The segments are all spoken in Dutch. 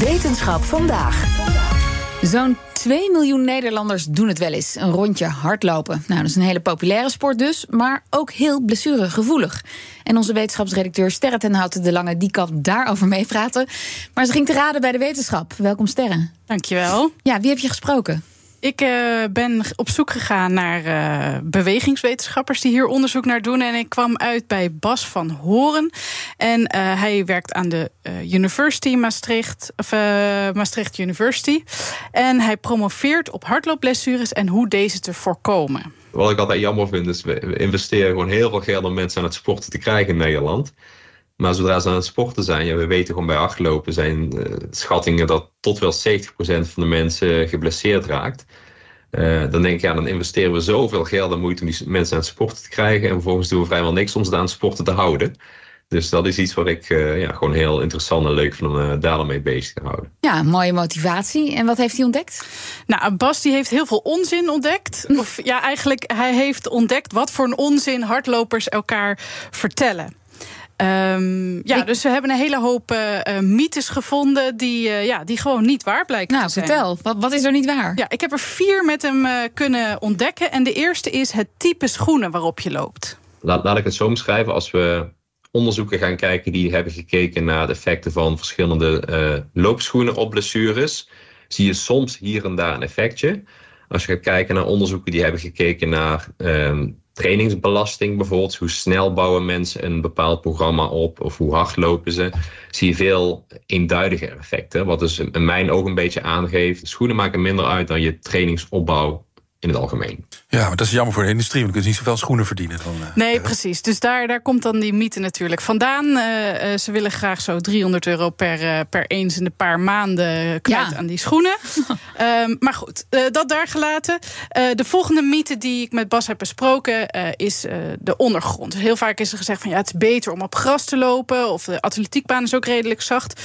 Wetenschap vandaag. Zo'n 2 miljoen Nederlanders doen het wel eens. Een rondje hardlopen. Nou, dat is een hele populaire sport dus, maar ook heel blessuregevoelig. En onze wetenschapsredacteur Sterre ten Houten de Lange... die kan daarover meepraten. Maar ze ging te raden bij de wetenschap. Welkom Sterre. Dankjewel. Ja, wie heb je gesproken? Ik uh, ben op zoek gegaan naar uh, bewegingswetenschappers die hier onderzoek naar doen. En ik kwam uit bij Bas van Horen. En uh, hij werkt aan de University Maastricht, of Maastricht University. En hij promoveert op hardloopblessures en hoe deze te voorkomen. Wat ik altijd jammer vind, is we investeren gewoon heel veel geld om mensen aan het sporten te krijgen in Nederland. Maar zodra ze aan het sporten zijn, ja, we weten gewoon bij hardlopen zijn uh, schattingen dat tot wel 70% van de mensen geblesseerd raakt. Uh, dan denk ik, ja, dan investeren we zoveel geld en moeite om die mensen aan het sporten te krijgen. En vervolgens doen we vrijwel niks om ze aan het sporten te houden. Dus dat is iets wat ik uh, ja, gewoon heel interessant en leuk vind om uh, daar mee bezig te houden. Ja, mooie motivatie. En wat heeft hij ontdekt? Nou, Bas die heeft heel veel onzin ontdekt. Of ja, eigenlijk, hij heeft ontdekt wat voor een onzin hardlopers elkaar vertellen. Um, ja, ik... dus we hebben een hele hoop uh, mythes gevonden die, uh, ja, die gewoon niet waar blijken nou, te zijn. vertel, wat, wat is er niet waar? Ja, ik heb er vier met hem uh, kunnen ontdekken. En de eerste is het type schoenen waarop je loopt. Laat, laat ik het zo omschrijven. Als we onderzoeken gaan kijken die hebben gekeken naar de effecten van verschillende loopschoenen op blessures, zie je soms hier en daar een effectje. Als je gaat kijken naar onderzoeken die hebben gekeken naar um, trainingsbelasting bijvoorbeeld. Hoe snel bouwen mensen een bepaald programma op of hoe hard lopen ze. Zie je veel eenduidiger effecten. Wat dus in mijn ogen een beetje aangeeft. Schoenen maken minder uit dan je trainingsopbouw in het algemeen. Ja, maar dat is jammer voor de industrie, want we kunnen niet zoveel schoenen verdienen. Dan, uh, nee, precies. Dus daar, daar komt dan die mythe natuurlijk vandaan. Uh, ze willen graag zo 300 euro per, per eens in de paar maanden kwijt ja. aan die schoenen. um, maar goed, dat daar gelaten. de volgende mythe die ik met Bas heb besproken is de ondergrond. Heel vaak is er gezegd van ja, het is beter om op gras te lopen. Of de atletiekbaan is ook redelijk zacht.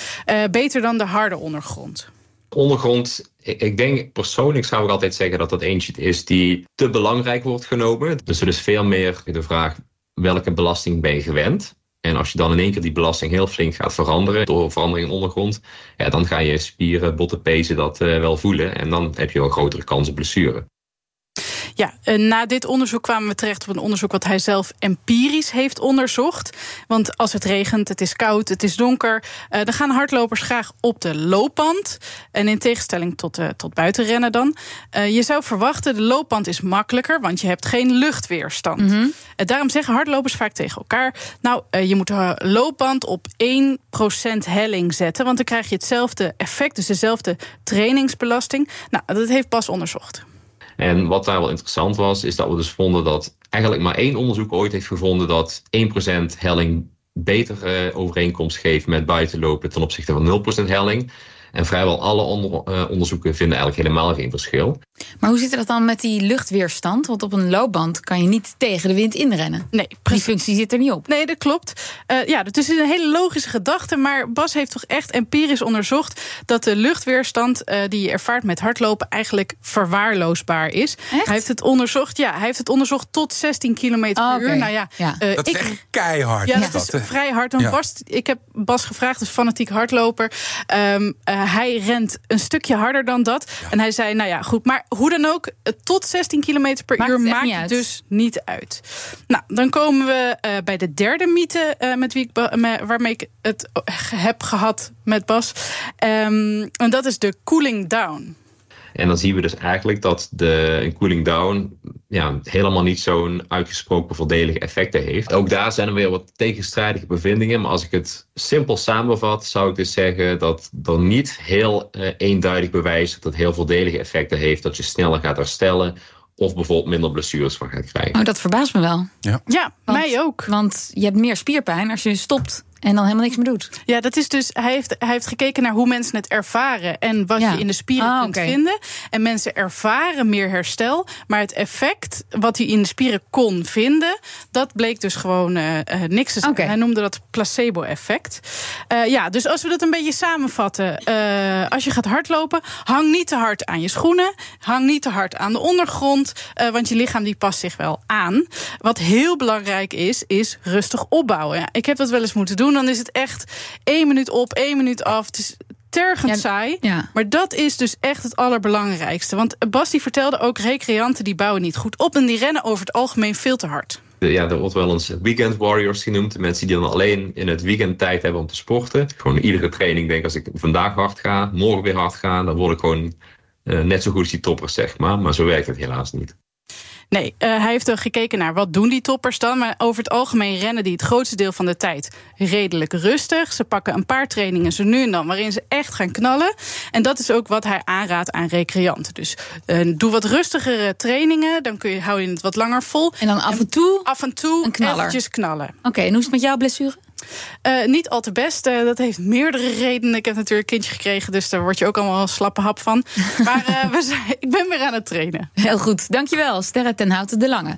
beter dan de harde ondergrond ondergrond, ik denk persoonlijk zou ik altijd zeggen dat dat eentje is die te belangrijk wordt genomen. Dus er is veel meer de vraag welke belasting ben je gewend? En als je dan in één keer die belasting heel flink gaat veranderen door verandering in ondergrond, ja, dan ga je spieren, botten, pezen dat uh, wel voelen. En dan heb je wel grotere kans op blessure. Ja, na dit onderzoek kwamen we terecht op een onderzoek wat hij zelf empirisch heeft onderzocht. Want als het regent, het is koud, het is donker, uh, dan gaan hardlopers graag op de loopband. En in tegenstelling tot, uh, tot buitenrennen dan. Je zou verwachten, de loopband is makkelijker, want je hebt geen luchtweerstand. Mm -hmm. daarom zeggen hardlopers vaak tegen elkaar: Nou, je moet de loopband op 1% helling zetten, want dan krijg je hetzelfde effect, dus dezelfde trainingsbelasting. Nou, dat heeft Bas onderzocht. En wat daar wel interessant was, is dat we dus vonden dat eigenlijk maar één onderzoek ooit heeft gevonden dat 1% helling betere overeenkomst geeft met buitenlopen ten opzichte van 0% helling. En vrijwel alle onder, uh, onderzoeken vinden eigenlijk helemaal geen verschil. Maar hoe zit dat dan met die luchtweerstand? Want op een loopband kan je niet tegen de wind inrennen. Nee, precies. Die functie zit er niet op. Nee, dat klopt. Uh, ja, dat is een hele logische gedachte. Maar Bas heeft toch echt empirisch onderzocht dat de luchtweerstand uh, die je ervaart met hardlopen eigenlijk verwaarloosbaar is. Echt? Hij heeft het onderzocht. Ja, hij heeft het onderzocht tot 16 km per oh, uur. okay. Nou ja, ja. Uh, dat is ik, echt keihard. Ja, is dat is dat, vrij hard. Dan Ja. Bas, ik heb Bas gevraagd, dus fanatiek hardloper. Um, hij rent een stukje harder dan dat. En hij zei, nou ja, goed. Maar hoe dan ook, tot 16 km per Maakt uur maakt niet uit. dus niet uit. Nou, dan komen we uh, bij de derde mythe uh, met wie ik me- waarmee ik het heb gehad met Bas. Um, en dat is de cooling down. En dan zien we dus eigenlijk dat de een cooling down ja, helemaal niet zo'n uitgesproken voordelige effecten heeft. Ook daar zijn er weer wat tegenstrijdige bevindingen. Maar als ik het simpel samenvat, zou ik dus zeggen dat er niet heel uh, eenduidig bewijs dat het heel voordelige effecten heeft. Dat je sneller gaat herstellen of bijvoorbeeld minder blessures van gaat krijgen. Oh, dat verbaast me wel. Ja, ja want, mij ook. Want je hebt meer spierpijn als je stopt en dan helemaal niks meer doet. Ja, dat is dus. Hij heeft, hij heeft gekeken naar hoe mensen het ervaren en wat Ja. je in de spieren Ah, kunt oké. vinden. En mensen ervaren meer herstel, maar het effect wat hij in de spieren kon vinden, dat bleek dus gewoon eh, eh, niks te zijn. Hij noemde dat placebo-effect. Eh, ja, dus als we dat een beetje samenvatten, als je gaat hardlopen, hang niet te hard aan je schoenen, hang niet te hard aan de ondergrond, want je lichaam die past zich wel aan. Wat heel belangrijk is, is rustig opbouwen. Ja, ik heb dat wel eens moeten doen. Dan is het echt één minuut op, één minuut af. Het is tergend Ja, saai. ja. Maar dat is dus echt het allerbelangrijkste. Want Bas die vertelde ook, recreanten die bouwen niet goed op... en die rennen over het algemeen veel te hard. De- Ja, er wordt wel eens weekend warriors genoemd. De mensen die dan alleen in het weekend tijd hebben om te sporten. Gewoon iedere training denk als ik vandaag hard ga, morgen weer hard ga, dan word ik gewoon eh, net zo goed als die toppers, zeg maar. Maar zo werkt het helaas niet. Nee, eh, hij heeft er gekeken naar wat doen die toppers dan. Maar over het algemeen rennen die het grootste deel van de tijd redelijk rustig. Ze pakken een paar trainingen zo nu en dan waarin ze echt gaan knallen. En dat is ook wat hij aanraadt aan recreanten. Dus eh, doe wat rustigere trainingen, dan kun je, hou je het wat langer vol. En dan af en toe. Af en toe Een knaller. eventjes knallen. Oké, en hoe is het met jouw blessure? Eh, niet al te best. eh, dat heeft meerdere redenen. Ik heb natuurlijk een kindje gekregen, dus daar word je ook allemaal een slappe hap van. Maar eh, we zijn, ik ben weer aan het trainen. Heel goed, dankjewel. Sterre ten Houten de Lange.